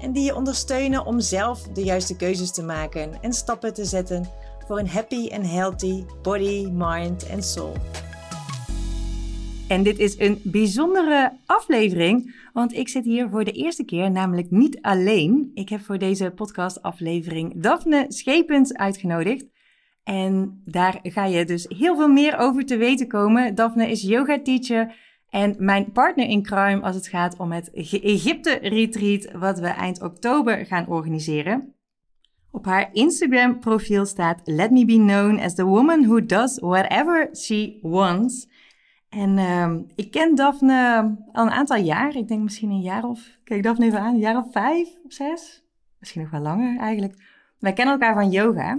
en die je ondersteunen om zelf de juiste keuzes te maken en stappen te zetten voor een happy and healthy body, mind en soul. En dit is een bijzondere aflevering, want ik zit hier voor de eerste keer namelijk niet alleen. Ik heb voor deze podcastaflevering Daphne Schepens uitgenodigd. En daar ga je dus heel veel meer over te weten komen. Daphne is yoga teacher en mijn partner in crime als het gaat om het Egypte-retreat, wat we eind oktober gaan organiseren. Op haar Instagram-profiel staat: Let me be known as the woman who does whatever she wants. En uh, ik ken Daphne al een aantal jaar. Ik denk misschien een jaar of. Kijk Daphne even aan, een jaar of vijf of zes. Misschien nog wel langer eigenlijk. Wij kennen elkaar van yoga.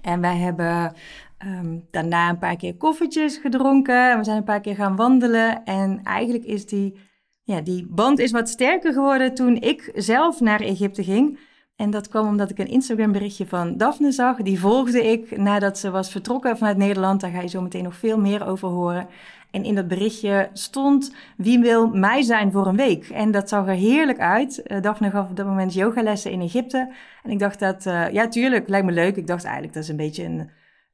En wij hebben Ehm, daarna een paar keer koffertjes gedronken. We zijn een paar keer gaan wandelen. En eigenlijk is die, ja, die band is wat sterker geworden toen ik zelf naar Egypte ging. En dat kwam omdat ik een Instagram berichtje van Daphne zag. Die volgde ik nadat ze was vertrokken vanuit Nederland. Daar ga je zo meteen nog veel meer over horen. En in dat berichtje stond wie wil mij zijn voor een week. En dat zag er heerlijk uit. Uh, Daphne gaf op dat moment yogalessen in Egypte. En ik dacht dat, uh, ja tuurlijk, lijkt me leuk. Ik dacht eigenlijk dat is een beetje een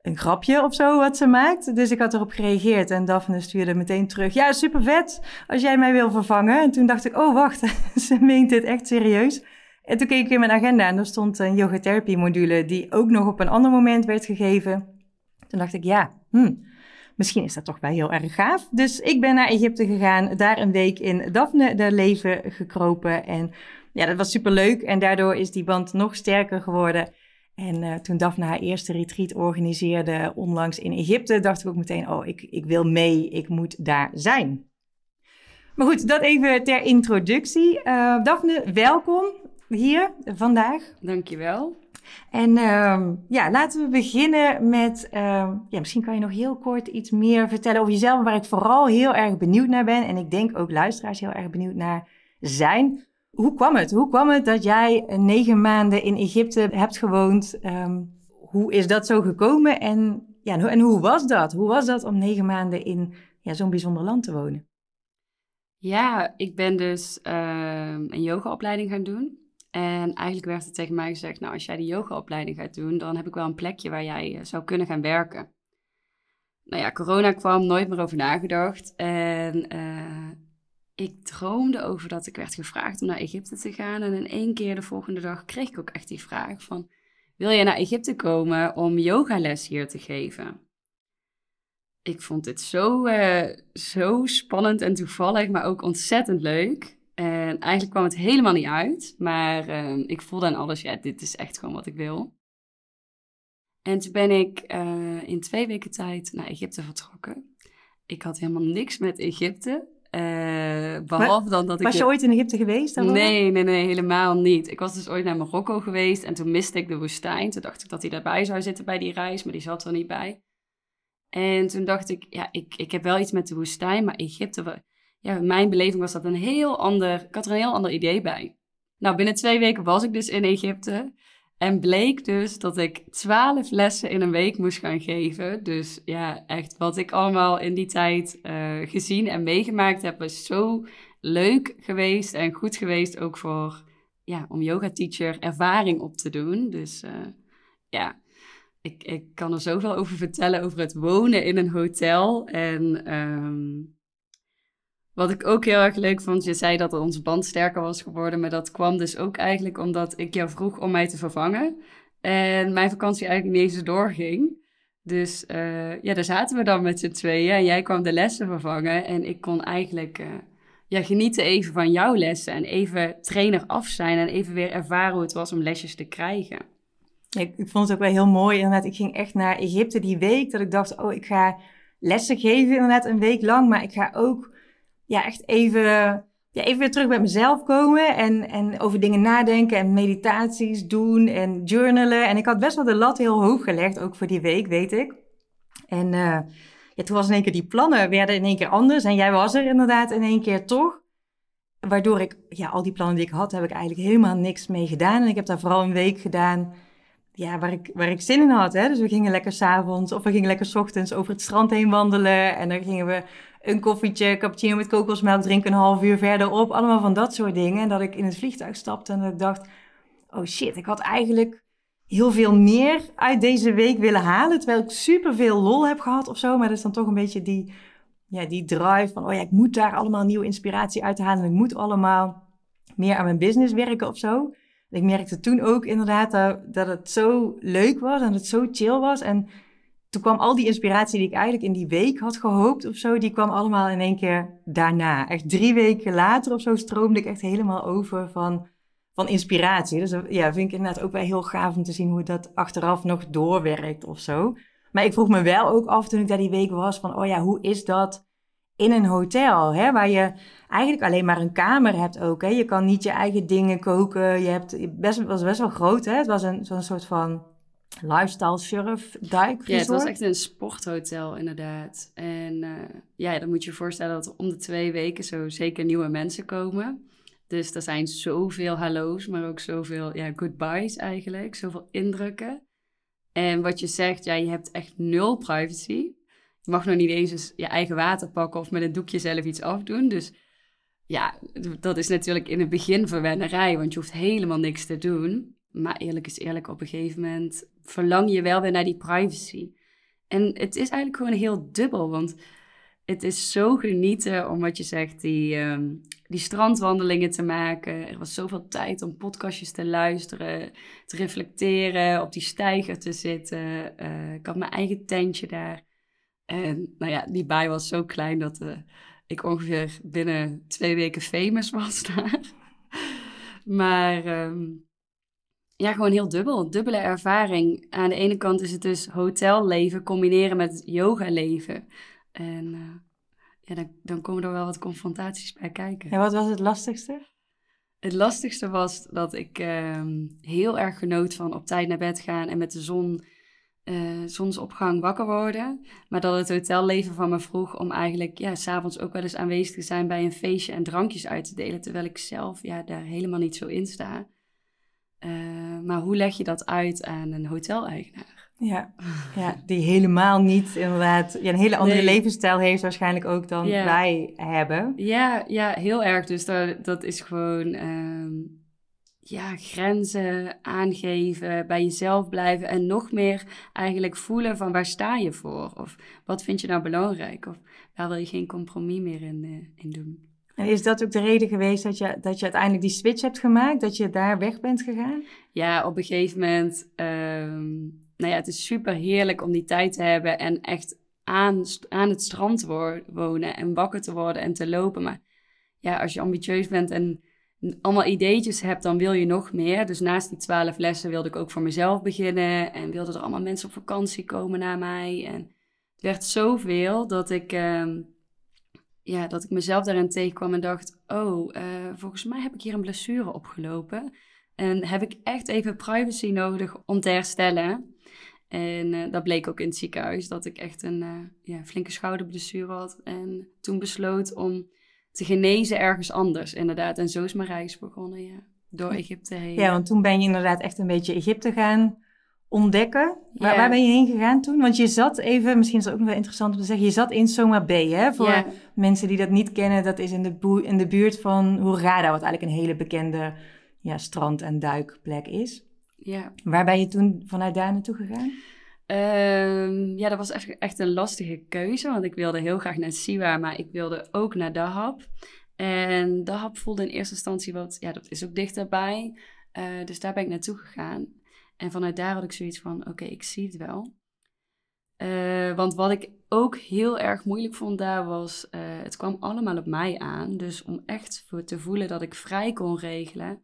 een grapje of zo wat ze maakt. Dus ik had erop gereageerd en Daphne stuurde meteen terug. Ja, super vet als jij mij wil vervangen. En toen dacht ik, oh wacht, ze meent dit echt serieus. En toen keek ik in mijn agenda en er stond een yogatherapie module die ook nog op een ander moment werd gegeven. Toen dacht ik, ja, hmm, misschien is dat toch wel heel erg gaaf. Dus ik ben naar Egypte gegaan, daar een week in Daphne de leven gekropen. En ja, dat was super leuk en daardoor is die band nog sterker geworden. En uh, toen Daphne haar eerste retreat organiseerde onlangs in Egypte, dacht ik ook meteen, oh, ik, ik wil mee, ik moet daar zijn. Maar goed, dat even ter introductie. Uh, Daphne, welkom hier vandaag. Dankjewel. En uh, ja, laten we beginnen met, ehm, ja, misschien kan je nog heel kort iets meer vertellen over jezelf, waar ik vooral heel erg benieuwd naar ben. En ik denk ook luisteraars heel erg benieuwd naar zijn. Hoe kwam het? Hoe kwam het dat jij negen maanden in Egypte hebt gewoond? Ehm, hoe is dat zo gekomen? En, ja, en hoe was dat? Hoe was dat om negen maanden in ja, zo'n bijzonder land te wonen? Ja, ik ben dus uh, een yogaopleiding gaan doen. En eigenlijk werd er tegen mij gezegd, nou als jij die yogaopleiding gaat doen, dan heb ik wel een plekje waar jij eh, zou kunnen gaan werken. Nou ja, corona kwam, nooit meer over nagedacht. En uh, ik droomde over dat ik werd gevraagd om naar Egypte te gaan. En in één keer de volgende dag kreeg ik ook echt die vraag van... Wil je naar Egypte komen om yogales hier te geven? Ik vond dit zo, uh, zo spannend en toevallig, maar ook ontzettend leuk. En eigenlijk kwam het helemaal niet uit. Maar uh, ik voelde aan alles, ja, dit is echt gewoon wat ik wil. En toen ben ik uh, in twee weken tijd naar Egypte vertrokken. Ik had helemaal niks met Egypte. Uh, behalve dan dat ik... Was je ooit in Egypte geweest? Nee, nee, nee, helemaal niet. Ik was dus ooit naar Marokko geweest en toen miste ik de woestijn. Toen dacht ik dat hij daarbij zou zitten bij die reis, maar die zat er niet bij. En toen dacht ik, ja, ik, ik heb wel iets met de woestijn, maar Egypte... Ja, mijn beleving was dat een heel ander... Ik had er een heel ander idee bij. Nou, binnen twee weken was ik dus in Egypte. En bleek dus dat ik twaalf lessen in een week moest gaan geven. Dus ja, echt wat ik allemaal in die tijd uh, gezien en meegemaakt heb, is zo leuk geweest en goed geweest ook voor, ja, om yoga teacher ervaring op te doen. Dus uh, ja, ik, ik kan er zoveel over vertellen over het wonen in een hotel en... Um, wat ik ook heel erg leuk vond, je zei dat onze band sterker was geworden, maar dat kwam dus ook eigenlijk omdat ik jou vroeg om mij te vervangen. En mijn vakantie eigenlijk niet eens doorging. Dus uh, ja, daar zaten we dan met z'n tweeën en jij kwam de lessen vervangen. En ik kon eigenlijk uh, ja, genieten even van jouw lessen en even trainer af zijn en even weer ervaren hoe het was om lesjes te krijgen. ik, ik vond het ook wel heel mooi. Inderdaad, ik ging echt naar Egypte die week dat ik dacht, oh, ik ga lessen geven inderdaad een week lang, maar ik ga ook ja, echt even ja, even weer terug bij mezelf komen en, en over dingen nadenken en meditaties doen en journalen. En ik had best wel de lat heel hoog gelegd, ook voor die week, weet ik. En uh, ja, toen was in één keer die plannen werden in één keer anders. En jij was er inderdaad in één keer toch. Waardoor ik, ja, al die plannen die ik had, heb ik eigenlijk helemaal niks mee gedaan. En ik heb daar vooral een week gedaan ja, waar, ik, waar ik zin in had. Hè? Dus we gingen lekker s'avonds of we gingen lekker s ochtends over het strand heen wandelen. En dan gingen we een koffietje, cappuccino met kokosmelk drinken een half uur verderop. Allemaal van dat soort dingen. En dat ik in het vliegtuig stapte en ik dacht, oh shit, ik had eigenlijk heel veel meer uit deze week willen halen. Terwijl ik super veel lol heb gehad of zo. Maar dat is dan toch een beetje die, ja, die drive van, oh ja, ik moet daar allemaal nieuwe inspiratie uit halen. En ik moet allemaal meer aan mijn business werken of zo. Ik merkte toen ook inderdaad dat, dat het zo leuk was en het zo chill was. En toen kwam al die inspiratie die ik eigenlijk in die week had gehoopt of zo, die kwam allemaal in één keer daarna. Echt drie weken later of zo stroomde ik echt helemaal over van, van inspiratie. Dus ja, vind ik inderdaad ook wel heel gaaf om te zien hoe dat achteraf nog doorwerkt of zo. Maar ik vroeg me wel ook af toen ik daar die week was van, oh ja, hoe is dat in een hotel, hè, waar je eigenlijk alleen maar een kamer hebt ook. Hè. Je kan niet je eigen dingen koken. Je hebt best, was best wel groot, hè. Het was een, zo'n soort van lifestyle surf duik Ja, het was echt een sporthotel inderdaad. En uh, ja, dan moet je je voorstellen dat om de twee weken zo zeker nieuwe mensen komen. Dus er zijn zoveel hallo's, maar ook zoveel ja, goodbyes eigenlijk. Zoveel indrukken. En wat je zegt, ja, je hebt echt nul privacy. Je mag nog niet eens je eigen water pakken of met een doekje zelf iets afdoen. Dus ja, dat is natuurlijk in het begin verwennerij, want je hoeft helemaal niks te doen. Maar eerlijk is eerlijk, op een gegeven moment verlang je wel weer naar die privacy. En het is eigenlijk gewoon heel dubbel, want het is zo genieten om wat je zegt, die, um, die strandwandelingen te maken. Er was zoveel tijd om podcastjes te luisteren, te reflecteren, op die steiger te zitten. Uh, ik had mijn eigen tentje daar. En nou ja, die baai was zo klein dat uh, ik ongeveer binnen twee weken famous was daar. maar um, ja, gewoon heel dubbel. Dubbele ervaring. Aan de ene kant is het dus hotelleven combineren met yogaleven. En uh, ja, dan, dan komen er wel wat confrontaties bij kijken. En wat was het lastigste? Het lastigste was dat ik uh, heel erg genoot van op tijd naar bed gaan en met de zon uh, zonsopgang wakker worden. Maar dat het hotelleven van me vroeg om eigenlijk ja, s'avonds ook wel eens aanwezig te zijn bij een feestje en drankjes uit te delen. Terwijl ik zelf ja, daar helemaal niet zo in sta. Uh, maar hoe leg je dat uit aan een hoteleigenaar? Ja, ja, die helemaal niet inderdaad ja, een hele andere nee. levensstijl heeft waarschijnlijk ook dan ja. wij hebben. Ja, ja, heel erg. Dus dat, dat is gewoon um, ja, grenzen aangeven, bij jezelf blijven en nog meer eigenlijk voelen van waar sta je voor? Of wat vind je nou belangrijk? Of waar wil je geen compromis meer in, uh, in doen? En is dat ook de reden geweest dat je, dat je uiteindelijk die switch hebt gemaakt? Dat je daar weg bent gegaan? Ja, op een gegeven moment. Um, nou ja, het is super heerlijk om die tijd te hebben en echt aan, aan het strand te wonen en wakker te worden en te lopen. Maar ja, als je ambitieus bent en allemaal ideetjes hebt, dan wil je nog meer. Dus naast die twaalf lessen wilde ik ook voor mezelf beginnen. En wilden er allemaal mensen op vakantie komen naar mij. En het werd zoveel dat ik, uh, ja, dat ik mezelf daarin tegenkwam en dacht... Oh, uh, volgens mij heb ik hier een blessure opgelopen. En heb ik echt even privacy nodig om te herstellen. En uh, dat bleek ook in het ziekenhuis, dat ik echt een uh, ja, flinke schouderblessure had. En toen besloot om te genezen ergens anders, inderdaad. En zo is mijn reis begonnen, ja. Door Egypte heen. Ja, want toen ben je inderdaad echt een beetje Egypte gaan ontdekken. Waar, waar ben je heen gegaan toen? Want je zat even, misschien is het ook nog wel interessant om te zeggen, je zat in Soma Bay, hè? Voor mensen die dat niet kennen, dat is in de, in de buurt van Hurghada, wat eigenlijk een hele bekende ja, strand- en duikplek is. Ja. Waar ben je toen vanuit daar naartoe gegaan? Um, ja, dat was echt, echt een lastige keuze, want ik wilde heel graag naar Siwa, maar ik wilde ook naar Dahab. En Dahab voelde in eerste instantie wat, ja, dat is ook dichterbij. Uh, dus daar ben ik naartoe gegaan. En vanuit daar had ik zoiets van, oké, okay, ik zie het wel. Uh, want wat ik ook heel erg moeilijk vond daar was, uh, het kwam allemaal op mij aan. Dus om echt voor te voelen dat ik vrij kon regelen,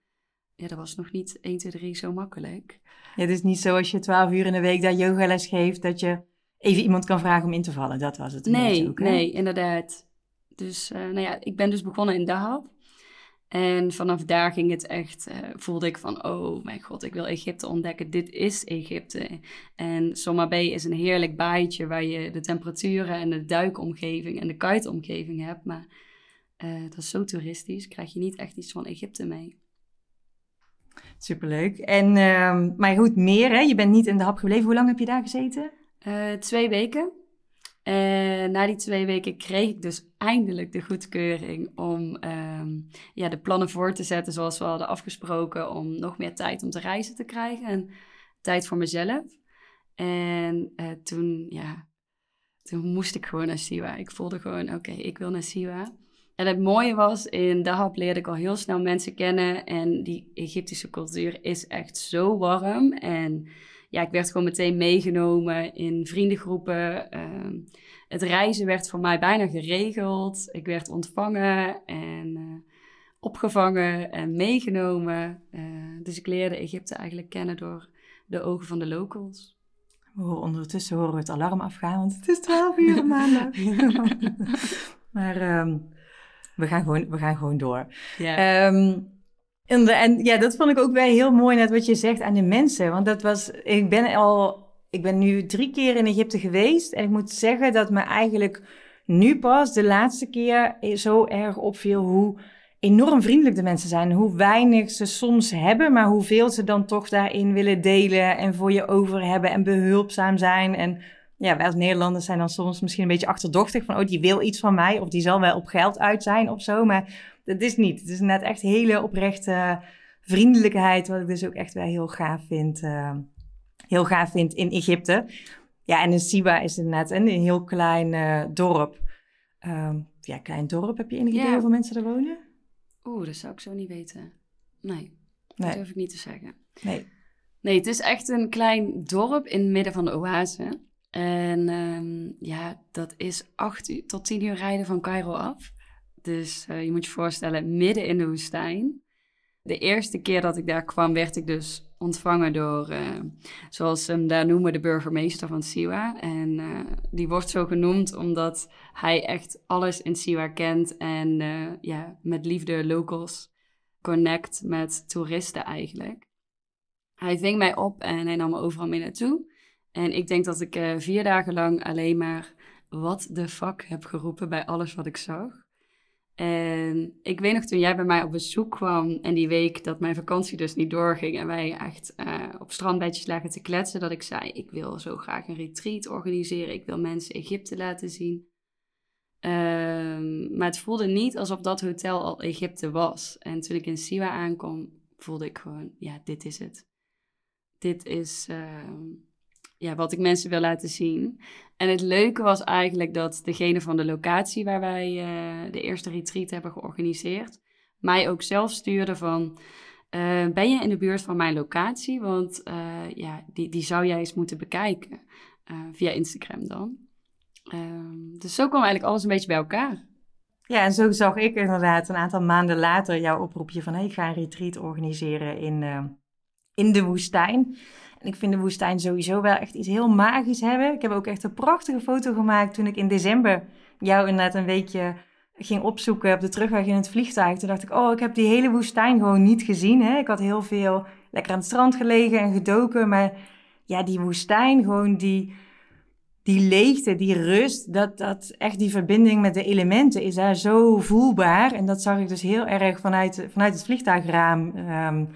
ja, dat was nog niet 1, 2, 3 zo makkelijk. Ja, het is niet zo als je 12 uur in de week daar yogales geeft, dat je even iemand kan vragen om in te vallen. Dat was het. Nee, ook, nee, inderdaad. Dus uh, nou ja, ik ben dus begonnen in Dahab. En vanaf daar ging het echt, uh, voelde ik van, oh mijn god, ik wil Egypte ontdekken. Dit is Egypte. En Soma Bay is een heerlijk baaitje waar je de temperaturen en de duikomgeving en de kuitomgeving hebt. Maar uh, dat is zo toeristisch, krijg je niet echt iets van Egypte mee. Superleuk. En, uh, maar goed, meer hè? Je bent niet in de hap gebleven. Hoe lang heb je daar gezeten? Uh, twee weken. En na die twee weken kreeg ik dus eindelijk de goedkeuring om um, ja, de plannen voor te zetten zoals we hadden afgesproken. Om nog meer tijd om te reizen te krijgen en tijd voor mezelf. En uh, toen, ja, toen moest ik gewoon naar Siwa. Ik voelde gewoon, oké, ik wil naar Siwa. En het mooie was, in Dahab leerde ik al heel snel mensen kennen. En die Egyptische cultuur is echt zo warm. En ja, ik werd gewoon meteen meegenomen in vriendengroepen. Ehm, het reizen werd voor mij bijna geregeld. Ik werd ontvangen en uh, opgevangen en meegenomen. Uh, dus ik leerde Egypte eigenlijk kennen door de ogen van de locals. We horen ondertussen horen we het alarm afgaan, want het is 12 uur maandag. maar um, we, gaan gewoon, we gaan gewoon door. Ja. Um, en, ja, dat vond ik ook wel heel mooi, net wat je zegt aan de mensen. Want dat was, ik ben al, ik ben nu drie keer in Egypte geweest. En ik moet zeggen dat me eigenlijk nu pas de laatste keer zo erg opviel hoe enorm vriendelijk de mensen zijn. Hoe weinig ze soms hebben, maar hoeveel ze dan toch daarin willen delen en voor je over hebben en behulpzaam zijn. En ja, wij als Nederlanders zijn dan soms misschien een beetje achterdochtig van, oh, die wil iets van mij of die zal wel op geld uit zijn of zo. Maar dat is niet. Het is net echt hele oprechte vriendelijkheid, wat ik dus ook echt wel heel gaaf vind. Uh, heel gaaf vind in Egypte. Ja, en in Siba is het net een, heel klein uh, dorp. Uh, ja, klein dorp. Heb je enig idee hoeveel mensen er wonen? Oeh, dat zou ik zo niet weten. Nee, dat nee. durf ik niet te zeggen. Nee. Nee, het is echt een klein dorp in het midden van de oase. En um, ja, dat is acht uur, tot tien uur rijden van Cairo af. Dus uh, je moet je voorstellen, midden in de woestijn. De eerste keer dat ik daar kwam, werd ik dus ontvangen door, uh, zoals ze hem daar noemen, de burgemeester van Siwa. En uh, die wordt zo genoemd omdat hij echt alles in Siwa kent en ja, met liefde locals connect met toeristen eigenlijk. Hij ving mij op en hij nam me overal mee naartoe. En ik denk dat ik vier dagen lang alleen maar wat de fuck heb geroepen bij alles wat ik zag. En ik weet nog toen jij bij mij op bezoek kwam en die week dat mijn vakantie dus niet doorging en wij echt uh, op strandbedjes lagen te kletsen, dat ik zei: Ik wil zo graag een retreat organiseren. Ik wil mensen Egypte laten zien. Um, maar het voelde niet alsof dat hotel al Egypte was. En toen ik in Siwa aankom, voelde ik gewoon: Ja, dit is het. Dit is. Uh, ja, wat ik mensen wil laten zien. En het leuke was eigenlijk dat degene van de locatie waar wij uh, de eerste retreat hebben georganiseerd, mij ook zelf stuurde van, uh, ben je in de buurt van mijn locatie? Want uh, ja, die, die zou jij eens moeten bekijken, via Instagram dan. Ehm, dus zo kwam eigenlijk alles een beetje bij elkaar. Ja, en zo zag ik inderdaad een aantal maanden later jouw oproepje van, hey, ik ga een retreat organiseren in, in de woestijn ik vind de woestijn sowieso wel echt iets heel magisch hebben. Ik heb ook echt een prachtige foto gemaakt toen ik in december jou inderdaad een weekje ging opzoeken op de terugweg in het vliegtuig. Toen dacht ik, oh, ik heb die hele woestijn gewoon niet gezien. Hè? Ik had heel veel lekker aan het strand gelegen en gedoken. Maar ja, die woestijn, gewoon die, die leegte, die rust, dat, dat echt die verbinding met de elementen is daar zo voelbaar. En dat zag ik dus heel erg vanuit, vanuit het vliegtuigraam. Um,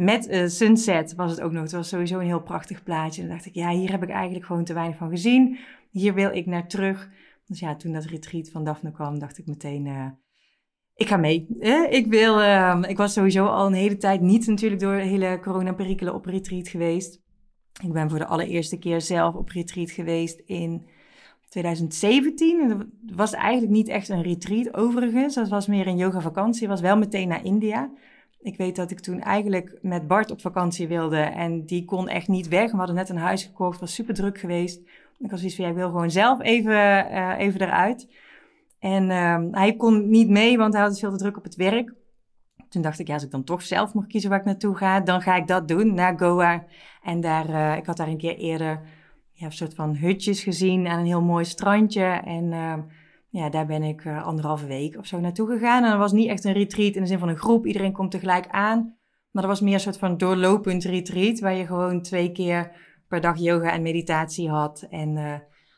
met uh, Sunset was het ook nog. Het was sowieso een heel prachtig plaatje. En dan dacht ik, ja, hier heb ik eigenlijk gewoon te weinig van gezien. Hier wil ik naar terug. Dus ja, toen dat retreat van Daphne kwam, dacht ik meteen, uh, ik ga mee. Eh, ik, wil, uh, ik was sowieso al een hele tijd niet natuurlijk door de hele corona-perikelen op retreat geweest. Ik ben voor de allereerste keer zelf op retreat geweest in 2017. En dat was eigenlijk niet echt een retreat overigens. Dat was meer een yoga-vakantie. was wel meteen naar India. Ik weet dat ik toen eigenlijk met Bart op vakantie wilde en die kon echt niet weg. We hadden net een huis gekocht, het was super druk geweest. Ik was zoiets van, ja, ik wil gewoon zelf even, uh, even eruit. En uh, hij kon niet mee, want hij had veel te druk op het werk. Toen dacht ik, ja, als ik dan toch zelf mag kiezen waar ik naartoe ga, dan ga ik dat doen, naar Goa. En daar, uh, ik had daar een keer eerder ja, een soort van hutjes gezien aan een heel mooi strandje. En ja, daar ben ik uh, anderhalve week of zo naartoe gegaan. En dat was niet echt een retreat in de zin van een groep. Iedereen komt tegelijk aan. Maar dat was meer een soort van doorlopend retreat. Waar je gewoon twee keer per dag yoga en meditatie had. En uh,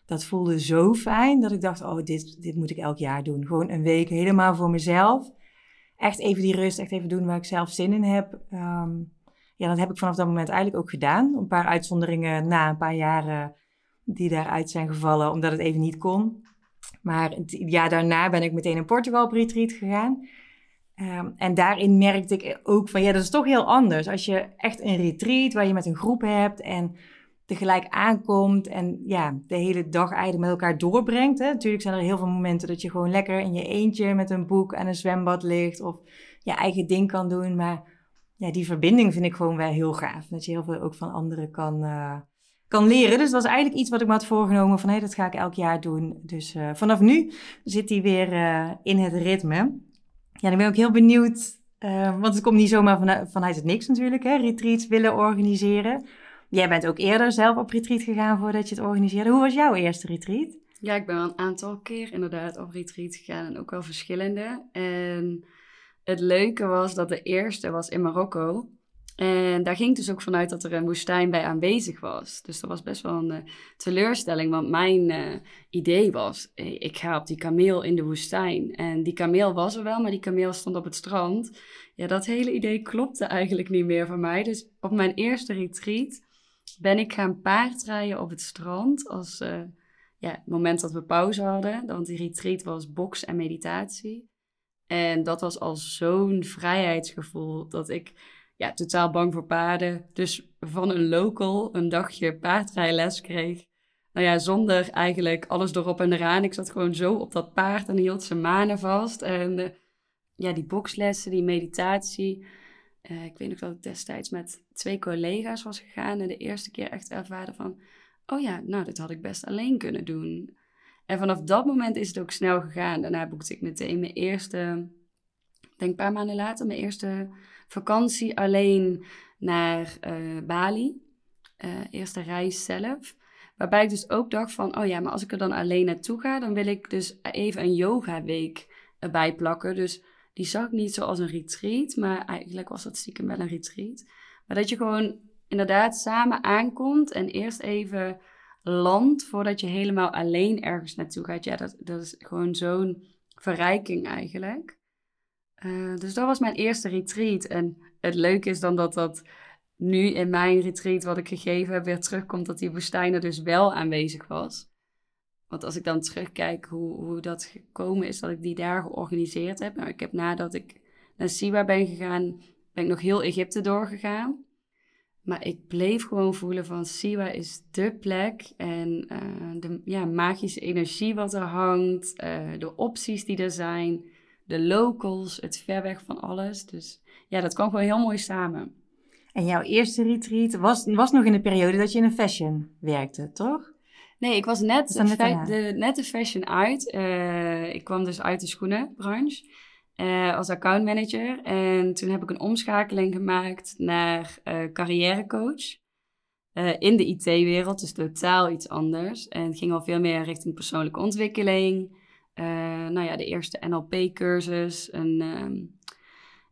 dat voelde zo fijn dat ik dacht, oh, dit, dit moet ik elk jaar doen. Gewoon een week helemaal voor mezelf. Echt even die rust, echt even doen waar ik zelf zin in heb. Um, ja, dat heb ik vanaf dat moment eigenlijk ook gedaan. Een paar uitzonderingen na een paar jaren die daaruit zijn gevallen, omdat het even niet kon. Maar jaar daarna ben ik meteen in Portugal op retreat gegaan. Ehm, en daarin merkte ik ook van, ja, dat is toch heel anders. Als je echt een retreat waar je met een groep hebt en tegelijk aankomt en ja, de hele dag eigenlijk met elkaar doorbrengt. Hè. Natuurlijk zijn er heel veel momenten dat je gewoon lekker in je eentje met een boek en een zwembad ligt of je eigen ding kan doen. Maar ja, die verbinding vind ik gewoon wel heel gaaf. Dat je heel veel ook van anderen kan, uh, kan leren. Dus dat was eigenlijk iets wat ik me had voorgenomen van hé, dat ga ik elk jaar doen. Dus uh, vanaf nu zit hij weer uh, in het ritme. Ja, ik ben ook heel benieuwd, want het komt niet zomaar vanuit, het niks natuurlijk, hè, retreats willen organiseren. Jij bent ook eerder zelf op retreat gegaan voordat je het organiseerde. Hoe was jouw eerste retreat? Ja, ik ben wel een aantal keer inderdaad op retreat gegaan en ook wel verschillende. En het leuke was dat de eerste was in Marokko. En daar ging dus ook vanuit dat er een woestijn bij aanwezig was. Dus dat was best wel een uh, teleurstelling, want mijn uh, idee was: eh, ik ga op die kameel in de woestijn. En die kameel was er wel, maar die kameel stond op het strand. Ja, dat hele idee klopte eigenlijk niet meer voor mij. Dus op mijn eerste retreat ben ik gaan paardrijden op het strand. Als ja, het moment dat we pauze hadden. Want die retreat was box en meditatie. En dat was al zo'n vrijheidsgevoel dat ik ja, totaal bang voor paarden. Dus van een local een dagje paardrijles kreeg. Nou ja, zonder eigenlijk alles erop en eraan. Ik zat gewoon zo op dat paard en hield zijn manen vast. En uh, ja, die boxlessen, die meditatie. Uh, ik weet nog dat ik destijds met twee collega's was gegaan. En de eerste keer echt ervaren van... Oh ja, nou, dit had ik best alleen kunnen doen. En vanaf dat moment is het ook snel gegaan. Daarna boekte ik meteen mijn eerste, ik denk een paar maanden later, mijn eerste vakantie alleen naar uh, Bali. Uh, eerste reis zelf. Waarbij ik dus ook dacht van, oh ja, maar als ik er dan alleen naartoe ga, dan wil ik dus even een yoga week erbij plakken. Dus die zag ik niet zoals een retreat, maar eigenlijk was dat stiekem wel een retreat. Maar dat je gewoon inderdaad samen aankomt en eerst even land voordat je helemaal alleen ergens naartoe gaat. Ja, dat, dat is gewoon zo'n verrijking eigenlijk. Uh, dus dat was mijn eerste retreat. En het leuke is dan dat dat nu in mijn retreat wat ik gegeven heb weer terugkomt dat die woestijn er dus wel aanwezig was. Want als ik dan terugkijk hoe, hoe dat gekomen is dat ik die daar georganiseerd heb. Nou, ik heb nadat ik naar Siwa ben gegaan, ben ik nog heel Egypte doorgegaan. Maar ik bleef gewoon voelen van Siwa is de plek. En uh, de ja, magische energie wat er hangt. Uh, de opties die er zijn. De locals, het ver weg van alles. Dus ja, dat kwam gewoon heel mooi samen. En jouw eerste retreat was, was nog in de periode dat je in een fashion werkte, toch? Nee, ik was net, net, de, net de fashion uit. Uh, ik kwam dus uit de schoenenbranche uh, als accountmanager. En toen heb ik een omschakeling gemaakt naar uh, carrièrecoach. In de IT-wereld, dus totaal iets anders. En het ging al veel meer richting persoonlijke ontwikkeling. Nou ja, de eerste NLP-cursus, een um,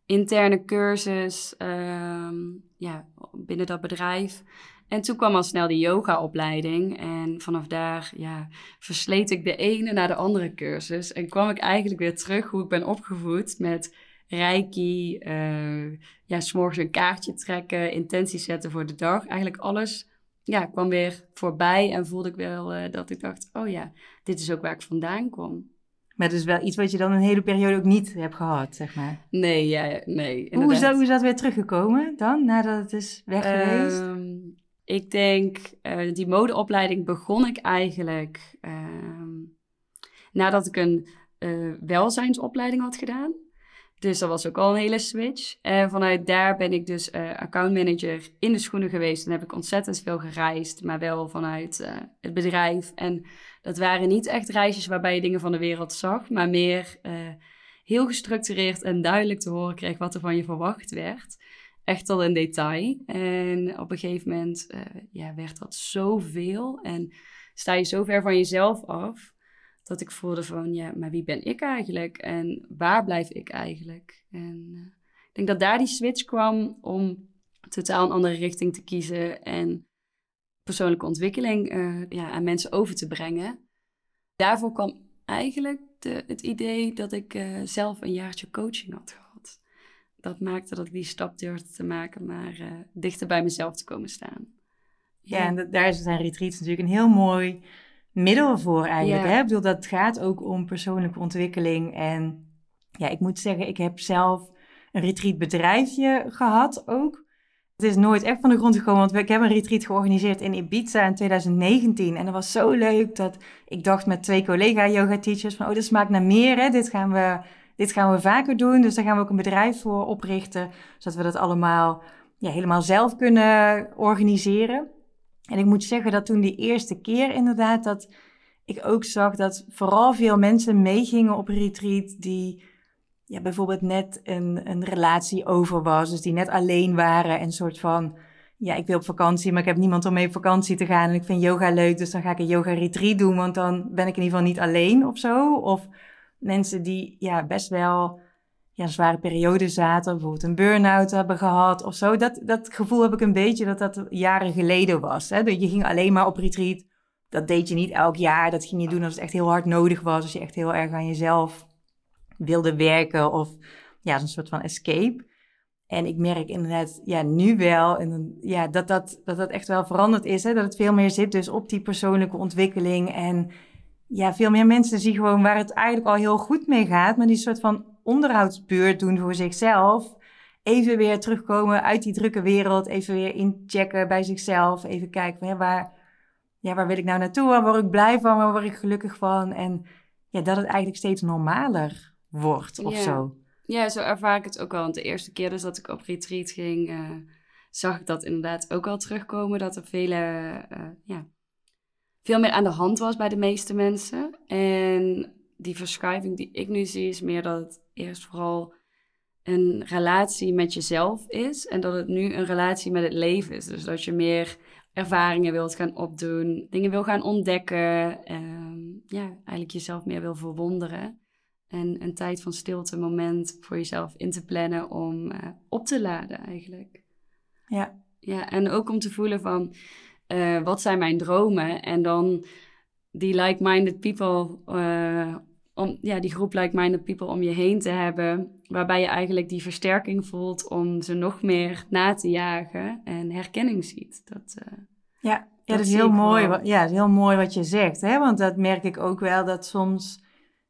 interne cursus um, ja, binnen dat bedrijf. En toen kwam al snel die yoga-opleiding. En vanaf daar ja, versleet ik de ene naar de andere cursus. En kwam ik eigenlijk weer terug hoe ik ben opgevoed met reiki. Uh, ja, s'morgens een kaartje trekken, intenties zetten voor de dag. Eigenlijk alles ja, kwam weer voorbij. En voelde ik wel uh, dat ik dacht, oh ja, dit is ook waar ik vandaan kom. Maar het is wel iets wat je dan een hele periode ook niet hebt gehad, zeg maar. Nee, ja, nee. Hoe is, dat, hoe is dat weer teruggekomen dan, nadat het is weg geweest? Ehm, ik denk, uh, die modeopleiding begon ik eigenlijk uh, nadat ik een uh, welzijnsopleiding had gedaan. Dus dat was ook al een hele switch. En vanuit daar ben ik dus uh, accountmanager in de schoenen geweest. En heb ik ontzettend veel gereisd, maar wel vanuit het bedrijf. En dat waren niet echt reisjes waarbij je dingen van de wereld zag, maar meer heel gestructureerd en duidelijk te horen kreeg wat er van je verwacht werd echt al in detail. En op een gegeven moment ja, werd dat zoveel. En sta je zo ver van jezelf af. Dat ik voelde van, ja, maar wie ben ik eigenlijk? En waar blijf ik eigenlijk? En uh, ik denk dat daar die switch kwam om totaal een andere richting te kiezen en persoonlijke ontwikkeling uh, ja, aan mensen over te brengen. Daarvoor kwam eigenlijk de, het idee dat ik uh, zelf een jaartje coaching had gehad. Dat maakte dat ik die stap durfde te maken, maar dichter bij mezelf te komen staan. Ja, ja en daar zijn retreats natuurlijk een heel mooi middel voor eigenlijk. Ja. Hè? Ik bedoel, dat gaat ook om persoonlijke ontwikkeling. En ja, ik moet zeggen, ik heb zelf een retreatbedrijfje gehad ook. Het is nooit echt van de grond gekomen, want ik heb een retreat georganiseerd in Ibiza in 2019. En dat was zo leuk dat ik dacht met twee collega-yoga-teachers van... oh, dit smaakt naar meer, hè? Dit, gaan we, dit gaan we vaker doen. Dus daar gaan we ook een bedrijf voor oprichten, zodat we dat allemaal ja, helemaal zelf kunnen organiseren. En ik moet zeggen dat toen die eerste keer inderdaad, dat ik ook zag dat vooral veel mensen meegingen op retreat die ja, bijvoorbeeld net een, een relatie over was. Dus die net alleen waren en soort van, ja, ik wil op vakantie, maar ik heb niemand om mee op vakantie te gaan. En ik vind yoga leuk, dus dan ga ik een yoga retreat doen, want dan ben ik in ieder geval niet alleen of zo. Of mensen die ja, best wel ja, zware periode zaten, bijvoorbeeld een burn-out hebben gehad of zo. Dat, dat gevoel heb ik een beetje dat dat jaren geleden was. Hè? Je ging alleen maar op retreat. Dat deed je niet elk jaar. Dat ging je doen als het echt heel hard nodig was. Als je echt heel erg aan jezelf wilde werken of ja, een soort van escape. En ik merk inderdaad, ja, nu wel, en, ja, dat, dat, dat dat echt wel veranderd is. Hè? Dat het veel meer zit dus op die persoonlijke ontwikkeling. En ja, veel meer mensen zien gewoon waar het eigenlijk al heel goed mee gaat. Maar die soort van onderhoudsbeurt doen voor zichzelf. Even weer terugkomen uit die drukke wereld. Even weer inchecken bij zichzelf. Even kijken, ja, waar, ja, waar wil ik nou naartoe? Waar word ik blij van? Waar word ik gelukkig van? En ja, dat het eigenlijk steeds normaler wordt of ja. zo. Ja, zo ervaar ik het ook wel. Want de eerste keer dus dat ik op retreat ging, uh, zag ik dat inderdaad ook al terugkomen. Dat er vele, uh, ja, veel meer aan de hand was bij de meeste mensen. En die verschuiving die ik nu zie, is meer dat het eerst vooral een relatie met jezelf is. En dat het nu een relatie met het leven is. Dus dat je meer ervaringen wilt gaan opdoen, dingen wil gaan ontdekken. Um, ja, eigenlijk jezelf meer wil verwonderen. En een tijd van stilte, moment voor jezelf in te plannen om uh, op te laden eigenlijk. Ja. Ja, en ook om te voelen van, uh, wat zijn mijn dromen? En dan die like-minded people uh, om ja, die groep like-minded people om je heen te hebben, waarbij je eigenlijk die versterking voelt om ze nog meer na te jagen en herkenning ziet. Dat, uh, ja, ja, dat, is heel mooi. Wat, ja, dat is heel mooi wat je zegt, hè? want dat merk ik ook wel dat soms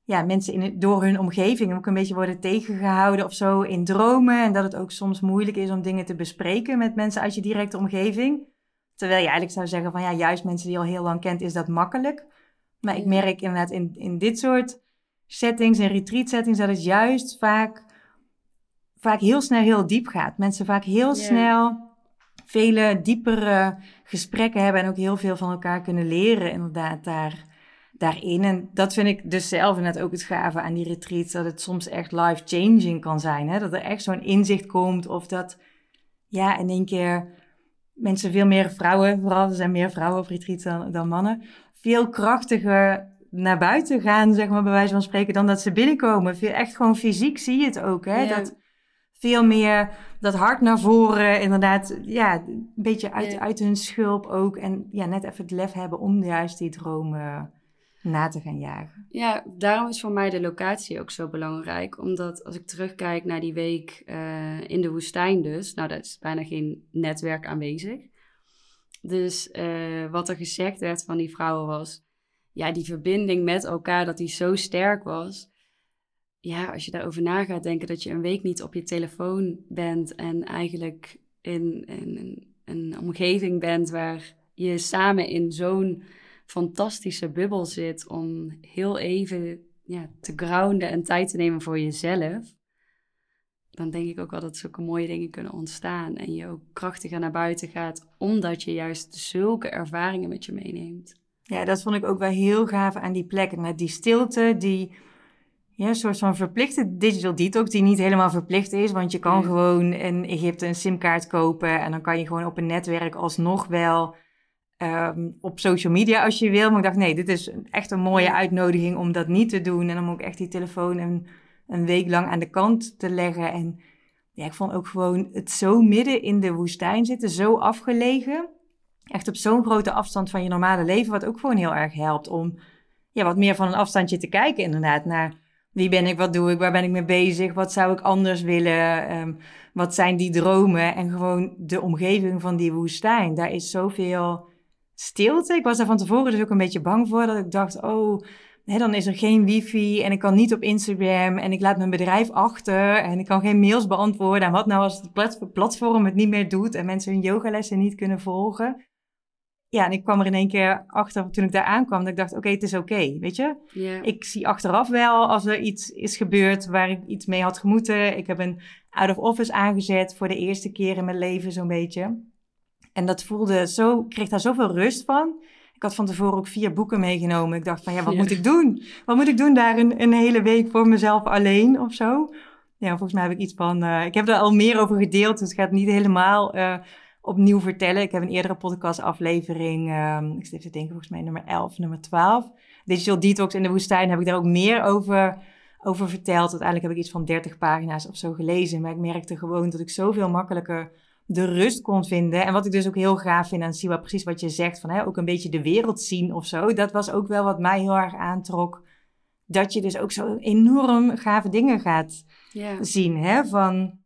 ja, mensen in door hun omgeving ook een beetje worden tegengehouden of zo in dromen en dat het ook soms moeilijk is om dingen te bespreken met mensen uit je directe omgeving. Terwijl je eigenlijk zou zeggen van ja, juist mensen die je al heel lang kent, is dat makkelijk. Maar ik merk inderdaad in, in dit soort settings en retreat settings dat het juist vaak, vaak heel snel heel diep gaat. Mensen vaak heel snel vele diepere gesprekken hebben en ook heel veel van elkaar kunnen leren inderdaad daar, daarin. En dat vind ik dus zelf net ook het gave aan die retreats, dat het soms echt life-changing kan zijn. Hè? Dat er echt zo'n inzicht komt of dat ja, in één keer mensen veel meer vrouwen, vooral er zijn meer vrouwen op retreats dan, dan mannen, veel krachtiger naar buiten gaan, zeg maar, bij wijze van spreken, dan dat ze binnenkomen. Echt gewoon fysiek zie je het ook, hè? Dat veel meer dat hart naar voren, inderdaad, ja, een beetje uit, uit hun schulp ook. En ja, net even het lef hebben om juist die dromen na te gaan jagen. Ja, daarom is voor mij de locatie ook zo belangrijk. Omdat als ik terugkijk naar die week uh, in de woestijn dus, nou, daar is bijna geen netwerk aanwezig. Dus uh, wat er gezegd werd van die vrouwen was ja, die verbinding met elkaar, dat die zo sterk was. Ja, als je daarover na gaat denken dat je een week niet op je telefoon bent en eigenlijk in, in, een omgeving bent waar je samen in zo'n fantastische bubbel zit om heel even ja, te grounden en tijd te nemen voor jezelf. Dan denk ik ook wel dat zulke mooie dingen kunnen ontstaan. En je ook krachtiger naar buiten gaat, omdat je juist zulke ervaringen met je meeneemt. Ja, dat vond ik ook wel heel gaaf aan die plek. En die stilte, die ja, soort van verplichte digital detox, die niet helemaal verplicht is. Want je kan gewoon in Egypte een simkaart kopen en dan kan je gewoon op een netwerk alsnog wel ehm, op social media als je wil. Maar ik dacht, nee, dit is echt een mooie uitnodiging om dat niet te doen. En om ook echt die telefoon een, een week lang aan de kant te leggen. En ja, ik vond ook gewoon het zo midden in de woestijn zitten, zo afgelegen. Echt op zo'n grote afstand van je normale leven, wat ook gewoon heel erg helpt om ja, wat meer van een afstandje te kijken inderdaad naar wie ben ik, wat doe ik, waar ben ik mee bezig, wat zou ik anders willen, ehm, wat zijn die dromen en gewoon de omgeving van die woestijn. Daar is zoveel stilte. Ik was daar van tevoren dus ook een beetje bang voor, dat ik dacht, oh, hè, dan is er geen wifi en ik kan niet op Instagram en ik laat mijn bedrijf achter en ik kan geen mails beantwoorden. En wat nou als het platform het niet meer doet en mensen hun yogalessen niet kunnen volgen? Ja, en ik kwam er in één keer achter toen ik daar aankwam, dat ik dacht, oké, het is oké, weet je. Ik zie achteraf wel als er iets is gebeurd waar ik iets mee had gemoeten. Ik heb een out of office aangezet voor de eerste keer in mijn leven zo'n beetje. En dat voelde zo, ik kreeg daar zoveel rust van. Ik had van tevoren ook vier boeken meegenomen. Ik dacht van, ja, wat moet ik doen? Wat moet ik doen daar een, een hele week voor mezelf alleen of zo? Ja, volgens mij heb ik iets van, uh, ik heb er al meer over gedeeld, dus het gaat niet helemaal... Uh, opnieuw vertellen. Ik heb een eerdere podcastaflevering, um, ik zit even te denken, volgens mij nummer 11, nummer 12. Digital Detox in de woestijn heb ik daar ook meer over, over verteld. Uiteindelijk heb ik iets van 30 pagina's of zo gelezen. Maar ik merkte gewoon dat ik zoveel makkelijker de rust kon vinden. En wat ik dus ook heel gaaf vind aan Siwa, precies wat je zegt, van hè, ook een beetje de wereld zien of zo. Dat was ook wel wat mij heel erg aantrok. Dat je dus ook zo enorm gave dingen gaat zien. Hè? Van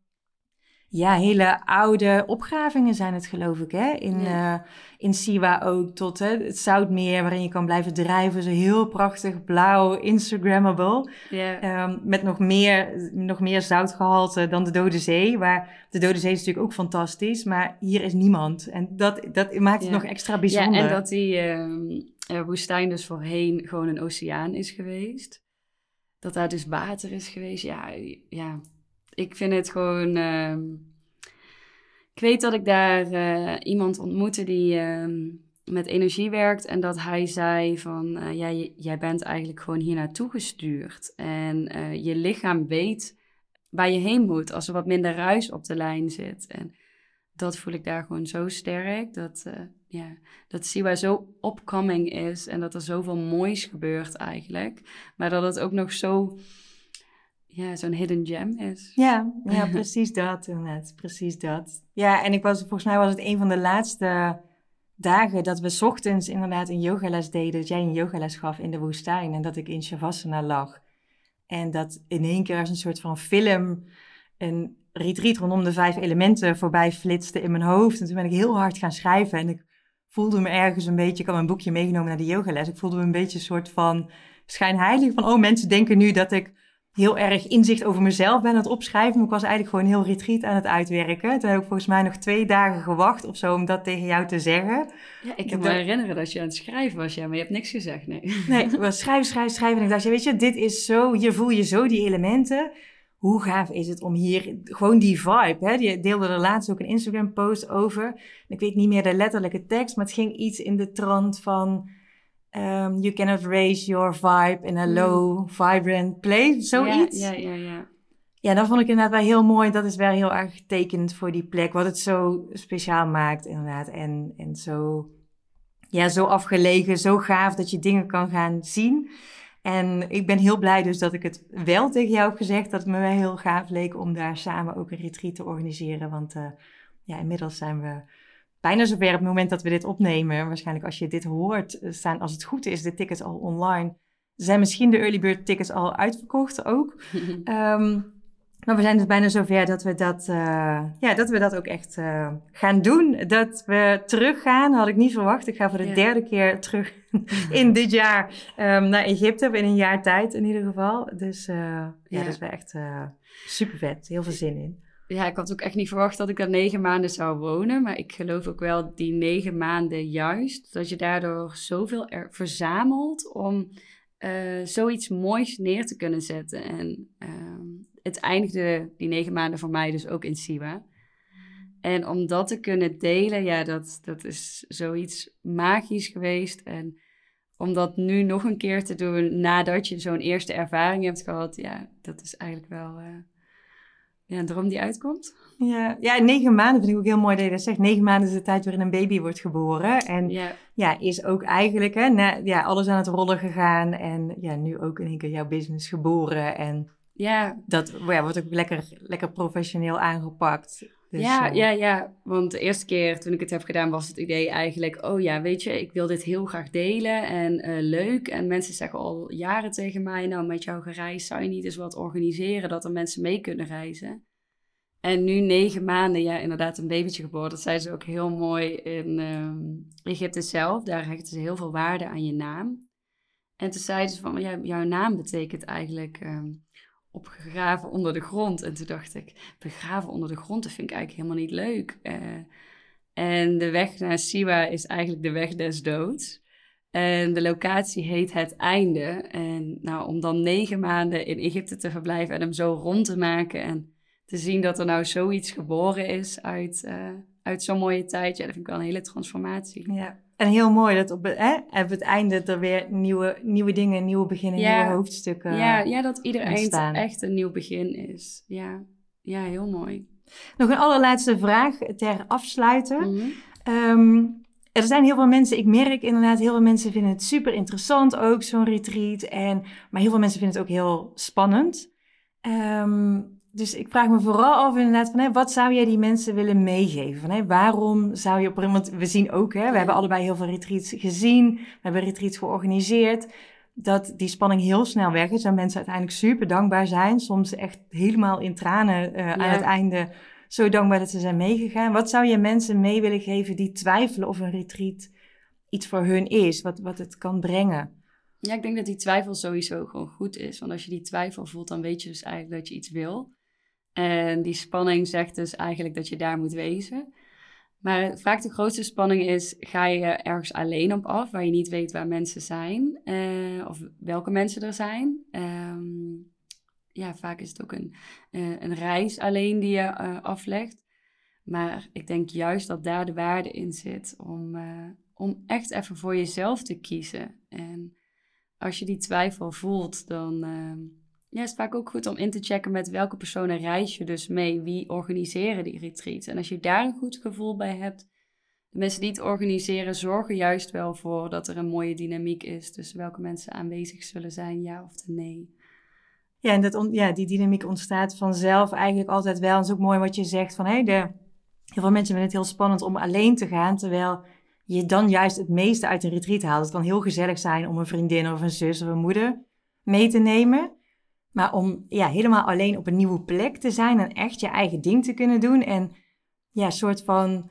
ja, hele oude opgravingen zijn het, geloof ik, hè? In, ja. uh, in Siwa ook, tot hè, het Zoutmeer, waarin je kan blijven drijven. Zo heel prachtig, blauw, Instagrammable. Ja. Um, met nog meer, nog meer zoutgehalte dan de Dode Zee. Waar de Dode Zee is natuurlijk ook fantastisch, maar hier is niemand. En dat, dat maakt het nog extra bijzonder. Ja, en dat die uh, woestijn dus voorheen gewoon een oceaan is geweest. Dat daar dus water is geweest. Ja, ja ik vind het gewoon. Uh, ik weet dat ik daar uh, iemand ontmoette die uh, met energie werkt. En dat hij zei van uh, ja, jij bent eigenlijk gewoon hier naartoe gestuurd. En eh, je lichaam weet waar je heen moet als er wat minder ruis op de lijn zit. En dat voel ik daar gewoon zo sterk. Dat, ja, dat Siwa zo opcoming is en dat er zoveel moois gebeurt eigenlijk. Maar dat het ook nog zo ja, zo'n hidden gem is. Ja, ja precies dat. Precies dat. Ja, en ik was, volgens mij was het een van de laatste dagen dat we ochtends inderdaad een yogales deden. Dat jij een yogales gaf in de woestijn en dat ik in Shavasana lag. En dat in één keer als een soort van film een retreat rondom de vijf elementen voorbij flitste in mijn hoofd. En toen ben ik heel hard gaan schrijven en ik voelde me ergens een beetje, ik had mijn boekje meegenomen naar de yogales. Ik voelde me een beetje een soort van schijnheilig van, oh mensen denken nu dat ik heel erg inzicht over mezelf ben aan het opschrijven. Maar ik was eigenlijk gewoon heel retreat aan het uitwerken. Toen heb ik volgens mij nog twee dagen gewacht of zo om dat tegen jou te zeggen. Ja, ik kan me herinneren dat je aan het schrijven was, ja, maar je hebt niks gezegd, nee. Nee, ik was schrijven, schrijven, schrijven. En ik dacht, ja, weet je, dit is zo, hier voel je zo die elementen. Hoe gaaf is het om hier gewoon die vibe, hè? Die deelde er laatst ook een Instagram post over. Ik weet niet meer de letterlijke tekst, maar het ging iets in de trant van um, you cannot raise your vibe in a hmm. low, vibrant place. Zoiets. Ja, ja, ja, ja. Ja, dat vond ik inderdaad wel heel mooi. Dat is wel heel erg tekenend voor die plek. Wat het zo speciaal maakt, inderdaad. En, en zo, ja, zo afgelegen, zo gaaf dat je dingen kan gaan zien. En ik ben heel blij dus dat ik het wel tegen jou heb gezegd. Dat het me wel heel gaaf leek om daar samen ook een retreat te organiseren. Want uh, ja, inmiddels zijn we bijna zover op het moment dat we dit opnemen. Waarschijnlijk als je dit hoort, eh, staan als het goed is de tickets al online. Zijn misschien de early bird tickets al uitverkocht ook. um, maar we zijn dus bijna zover dat we dat, uh, ja, dat, we dat ook echt uh, gaan doen. Dat we teruggaan, had ik niet verwacht. Ik ga voor de derde keer terug in dit jaar um, naar Egypte. In een jaar tijd in ieder geval. Dus uh, ja, ja, dat is wel echt super vet. Heel veel zin in ja, ik had ook echt niet verwacht dat ik daar negen maanden zou wonen. Maar ik geloof ook wel die negen maanden juist. Dat je daardoor zoveel er verzamelt om uh, zoiets moois neer te kunnen zetten. En uh, het eindigde die negen maanden voor mij dus ook in Siwa. En om dat te kunnen delen, ja, dat, dat is zoiets magisch geweest. En om dat nu nog een keer te doen nadat je zo'n eerste ervaring hebt gehad, ja, dat is eigenlijk wel... Uh, ja, droom die uitkomt. Ja, ja, negen maanden vind ik ook heel mooi dat je dat zegt. Negen maanden is de tijd waarin een baby wordt geboren. En ja, ja is ook eigenlijk hè, na, ja, alles aan het rollen gegaan. En ja, nu ook in één keer jouw business geboren. En ja. dat ja, wordt ook lekker, lekker professioneel aangepakt. Dus, ja, uh... ja, ja, want de eerste keer toen ik het heb gedaan was het idee eigenlijk... oh ja, weet je, ik wil dit heel graag delen en uh, leuk. En mensen zeggen al jaren tegen mij... nou, met jouw gereis zou je niet eens wat organiseren... dat er mensen mee kunnen reizen. En nu negen maanden, ja, inderdaad een babytje geboren. Dat zei ze ook heel mooi in um, Egypte zelf. Daar hechten ze heel veel waarde aan je naam. En toen zeiden ze van, ja, jouw naam betekent eigenlijk um, opgegraven onder de grond. En toen dacht ik, begraven onder de grond, dat vind ik eigenlijk helemaal niet leuk. Uh, en de weg naar Siwa is eigenlijk de weg des doods. En de locatie heet Het Einde. En nou, om dan negen maanden in Egypte te verblijven en hem zo rond te maken... en te zien dat er nou zoiets geboren is uit, uh, uit zo'n mooie tijd, ja, dat vind ik wel een hele transformatie. Ja, en heel mooi dat op, hè, op het einde er weer nieuwe, nieuwe dingen, nieuwe beginnen, nieuwe hoofdstukken Ja, ja dat ieder eind echt een nieuw begin is. Ja, ja heel mooi. Nog een allerlaatste vraag ter afsluiten. Mm -hmm. er zijn heel veel mensen, ik merk inderdaad, heel veel mensen vinden het super interessant ook, zo'n retreat. En, maar heel veel mensen vinden het ook heel spannend. Um, dus ik vraag me vooral af inderdaad van, hè, wat zou jij die mensen willen meegeven? Van, hè, waarom zou je op want we zien ook, hè, we hebben allebei heel veel retreats gezien, we hebben retreats georganiseerd, dat die spanning heel snel weg is en mensen uiteindelijk super dankbaar zijn, soms echt helemaal in tranen uh, aan het einde, zo dankbaar dat ze zijn meegegaan. Wat zou je mensen mee willen geven die twijfelen of een retreat iets voor hun is, wat, wat het kan brengen? Ja, ik denk dat die twijfel sowieso gewoon goed is. Want als je die twijfel voelt, dan weet je dus eigenlijk dat je iets wil. En die spanning zegt dus eigenlijk dat je daar moet wezen. Maar vaak de grootste spanning is, ga je ergens alleen op af, waar je niet weet waar mensen zijn, uh, of welke mensen er zijn. Um, ja, vaak is het ook een, uh, een reis alleen die je uh, aflegt. Maar ik denk juist dat daar de waarde in zit om, om echt even voor jezelf te kiezen. En als je die twijfel voelt, dan ehm, ja, het is vaak ook goed om in te checken met welke personen reis je dus mee. Wie organiseren die retreats? En als je daar een goed gevoel bij hebt, de mensen die het organiseren zorgen juist wel voor dat er een mooie dynamiek is tussen welke mensen aanwezig zullen zijn, ja of nee. Ja, en dat ja, die dynamiek ontstaat vanzelf eigenlijk altijd wel. En het is ook mooi wat je zegt van, hé, hey, heel veel mensen vinden het heel spannend om alleen te gaan, terwijl je dan juist het meeste uit een retreat haalt. Het kan heel gezellig zijn om een vriendin of een zus of een moeder mee te nemen. Maar om ja, helemaal alleen op een nieuwe plek te zijn en echt je eigen ding te kunnen doen. En ja, een soort van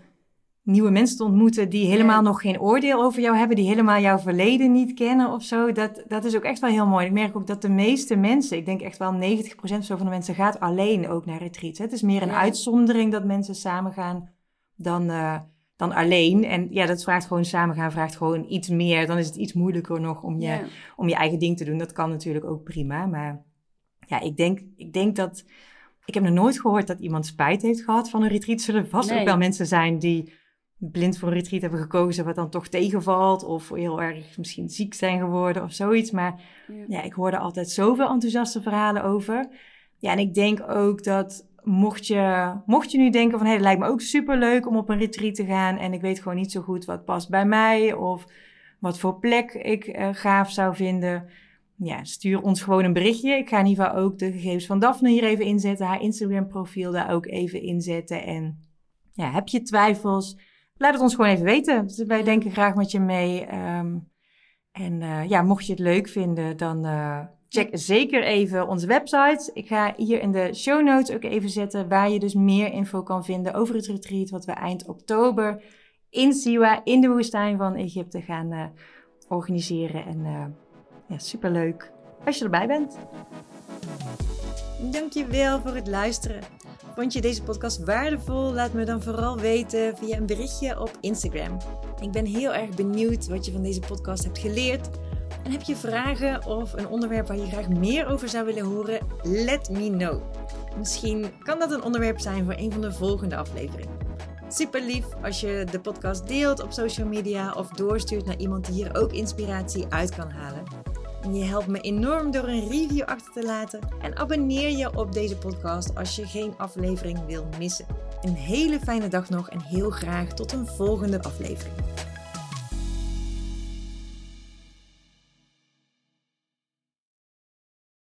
nieuwe mensen te ontmoeten die helemaal nog geen oordeel over jou hebben, die helemaal jouw verleden niet kennen of zo. Dat, dat is ook echt wel heel mooi. Ik merk ook dat de meeste mensen, ik denk echt wel 90% of zo van de mensen gaat alleen ook naar retreats. Het is meer een uitzondering dat mensen samen gaan dan, uh, dan alleen. En ja, dat vraagt gewoon samen gaan, vraagt gewoon iets meer. Dan is het iets moeilijker nog om je, om je eigen ding te doen. Dat kan natuurlijk ook prima, maar ja, ik denk, ik denk dat. Ik heb nog nooit gehoord dat iemand spijt heeft gehad van een retreat. Zullen vast ook wel mensen zijn die blind voor een retreat hebben gekozen, wat dan toch tegenvalt. Of heel erg misschien ziek zijn geworden of zoiets. Maar ja, ja ik hoorde altijd zoveel enthousiaste verhalen over. Ja, en ik denk ook dat mocht je, mocht je nu denken van... hé, hey, het lijkt me ook superleuk om op een retreat te gaan... en ik weet gewoon niet zo goed wat past bij mij... of wat voor plek ik uh, gaaf zou vinden ja, stuur ons gewoon een berichtje. Ik ga in ieder geval ook de gegevens van Daphne hier even inzetten. Haar Instagram profiel daar ook even inzetten. En ja, heb je twijfels? Laat het ons gewoon even weten. Dus wij denken graag met je mee. Um, en uh, ja, mocht je het leuk vinden, dan uh, check zeker even onze website. Ik ga hier in de show notes ook even zetten waar je dus meer info kan vinden over het retreat wat we eind oktober in Siwa, in de woestijn van Egypte gaan uh, organiseren. En ja, superleuk als je erbij bent. Dankjewel voor het luisteren. Vond je deze podcast waardevol? Laat me dan vooral weten via een berichtje op Instagram. Ik ben heel erg benieuwd wat je van deze podcast hebt geleerd. En heb je vragen of een onderwerp waar je graag meer over zou willen horen? Let me know. Misschien kan dat een onderwerp zijn voor een van de volgende afleveringen. Super lief als je de podcast deelt op social media of doorstuurt naar iemand die hier ook inspiratie uit kan halen. Je helpt me enorm door een review achter te laten. En abonneer je op deze podcast als je geen aflevering wil missen. Een hele fijne dag nog en heel graag tot een volgende aflevering.